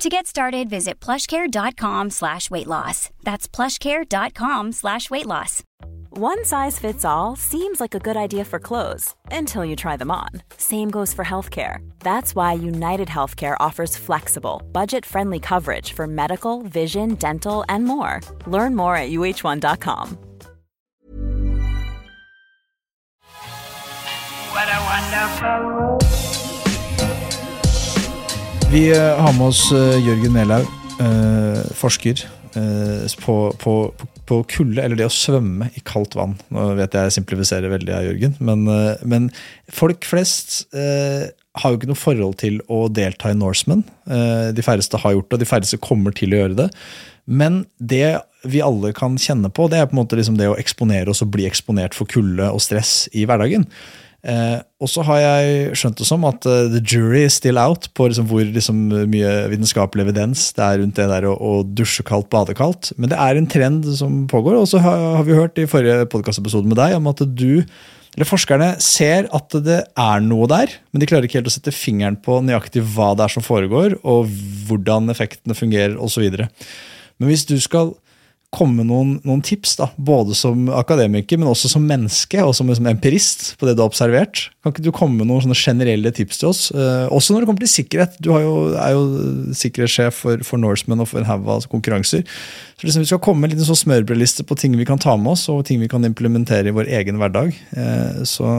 To get started, visit plushcare.com slash weight loss. That's plushcare.com slash weight loss. One size fits all seems like a good idea for clothes until you try them on. Same goes for healthcare. That's why United Healthcare offers flexible, budget friendly coverage for medical, vision, dental, and more. Learn more at uh1.com. What a wonderful world. Vi eh, har med oss eh, Jørgen Melhaug, eh, forsker på, på, på kulde, eller det å svømme i kaldt vann. Nå vet jeg jeg simplifiserer veldig, jeg, Jørgen, men, men folk flest har jo ikke noe forhold til å delta i Norseman. De færreste har gjort det, og de færreste kommer til å gjøre det. Men det vi alle kan kjenne på, det er på en måte liksom det å eksponere oss og bli eksponert for kulde og stress i hverdagen. Eh, og så har jeg skjønt det som at uh, the jury is still out på liksom hvor liksom, mye vitenskapelig evidens det er rundt det der å, å dusje kaldt, bade kaldt. Men det er en trend som pågår. Og så har, har vi hørt i forrige podkastepisode med deg om at du, eller forskerne, ser at det er noe der, men de klarer ikke helt å sette fingeren på nøyaktig hva det er som foregår, og hvordan effektene fungerer osv. Men hvis du skal komme med noen, noen tips, da, både som akademiker, men også som menneske og som, som empirist på det du har observert. Kan ikke du komme med noen sånne generelle tips til oss? Eh, også når det kommer til sikkerhet. Du jo, er jo sikkerhetssjef for, for Norseman og for en haug av konkurranser. Så liksom, Vi skal komme med en liten sånn smørbrødliste på ting vi kan ta med oss, og ting vi kan implementere i vår egen hverdag. Eh, så,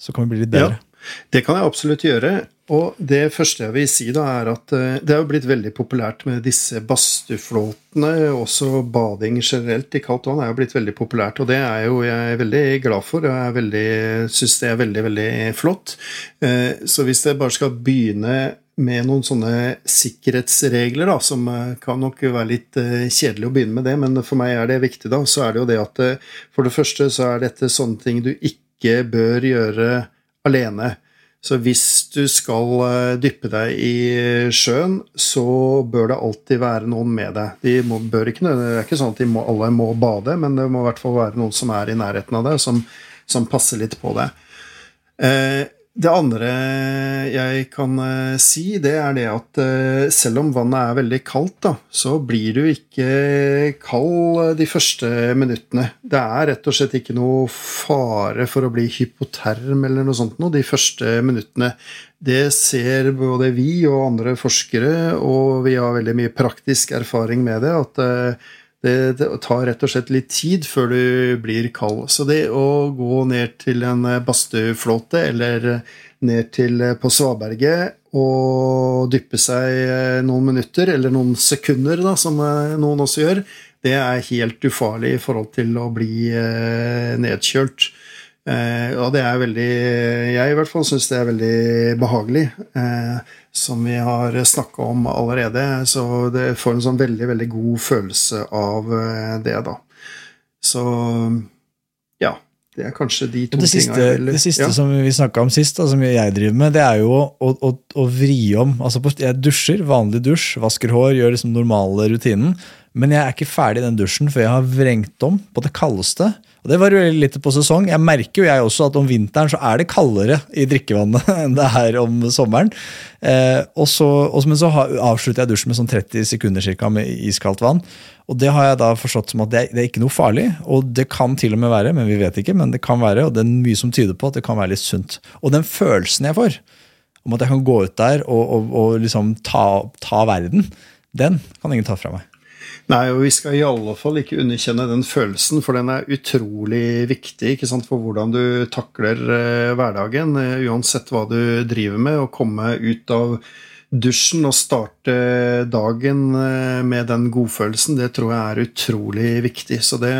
så kan vi bli litt bedre. Ja, det kan jeg absolutt gjøre. Og det første jeg vil si, da, er at eh, det er jo blitt veldig populært med disse badstueflåtene. Også bading generelt i kaldt vann er jo blitt veldig populært, og det er jo jeg veldig glad for. og Jeg syns det er veldig, veldig flott. Eh, så hvis jeg bare skal begynne med noen sånne sikkerhetsregler, da, som eh, kan nok være litt kjedelig å begynne med det, men for meg er det viktig, da, så er det jo det at for det første så er dette sånne ting du ikke bør gjøre alene. Så hvis du skal eh, dyppe deg i sjøen, så bør det alltid være noen med deg. De må, bør ikke, det er ikke sånn at må, alle må bade, men det må i hvert fall være noen som er i nærheten av deg, som, som passer litt på deg. Eh, det andre jeg kan eh, si, det er det at eh, selv om vannet er veldig kaldt, da, så blir du ikke kald eh, de første minuttene. Det er rett og slett ikke noe fare for å bli hypoterm eller noe sånt noe de første minuttene. Det ser både vi og andre forskere, og vi har veldig mye praktisk erfaring med det, at det, det, tar rett og slett litt tid før du blir kald. Så det å gå ned til en badstueflåte eller ned til på Svaberget og dyppe seg noen minutter, eller noen sekunder, da, som noen også gjør, det er helt ufarlig i forhold til å bli eh, nedkjølt. Eh, og det er veldig Jeg i hvert fall syns det er veldig behagelig. Eh, som vi har snakka om allerede. Så det får en sånn veldig, veldig god følelse av eh, det, da. Så ja. Det er kanskje de to det siste, tingene Eller, Det siste ja. som vi snakka om sist, da, som jeg driver med, det er jo å, å, å vri om. Altså, jeg dusjer, vanlig dusj, vasker hår, gjør liksom normale rutinen. Men jeg er ikke ferdig i den dusjen før jeg har vrengt om på det kaldeste. Og Det varierer litt på sesong. Jeg merker jo jeg også at om vinteren så er det kaldere i drikkevannet enn det er om sommeren. Eh, og så, og, men så avslutter jeg dusjen med sånn 30 sekunder cirka, med iskaldt vann. Og det har jeg da forstått som at det det er, ikke noe farlig. Og det kan til og med være, men vi vet ikke, men det kan være, og det er mye som tyder på at det kan være litt sunt. Og den følelsen jeg får om at jeg kan gå ut der og, og, og liksom ta, ta verden, den kan ingen ta fra meg. Nei, og vi skal i alle fall ikke underkjenne den følelsen, for den er utrolig viktig for hvordan du takler uh, hverdagen. Uh, uansett hva du driver med, å komme ut av dusjen og starte dagen uh, med den godfølelsen, det tror jeg er utrolig viktig. Så det,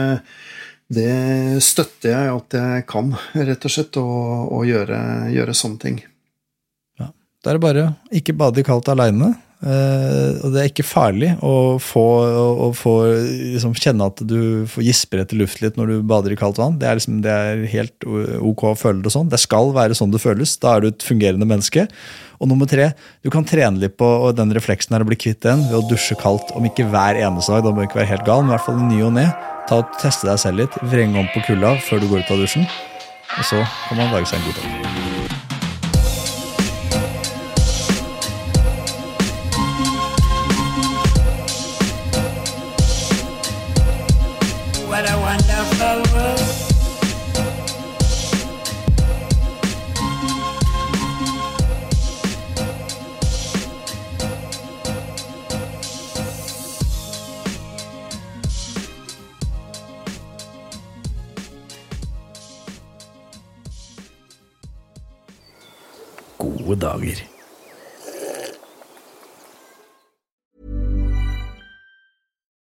det støtter jeg at jeg kan, rett og slett, å gjøre, gjøre sånne ting. Da er det bare ikke bade i kaldt aleine. Eh, og det er ikke farlig å få, å, å få liksom, kjenne at du får gisper etter luft litt når du bader i kaldt vann. Det er, liksom, det er helt ok å føle det sånn. Det skal være sånn det føles. Da er du et fungerende menneske. Og nummer tre, du kan trene litt på den refleksen her og bli kvitt den ved å dusje kaldt. Om ikke hver eneste dag, da må du ikke være helt gal, men i hvert fall i ny og ne. Ta og Teste deg selv litt, vrenge om på kulda før du går ut av dusjen. Og så kan man lage seg en god dag. Gode dager.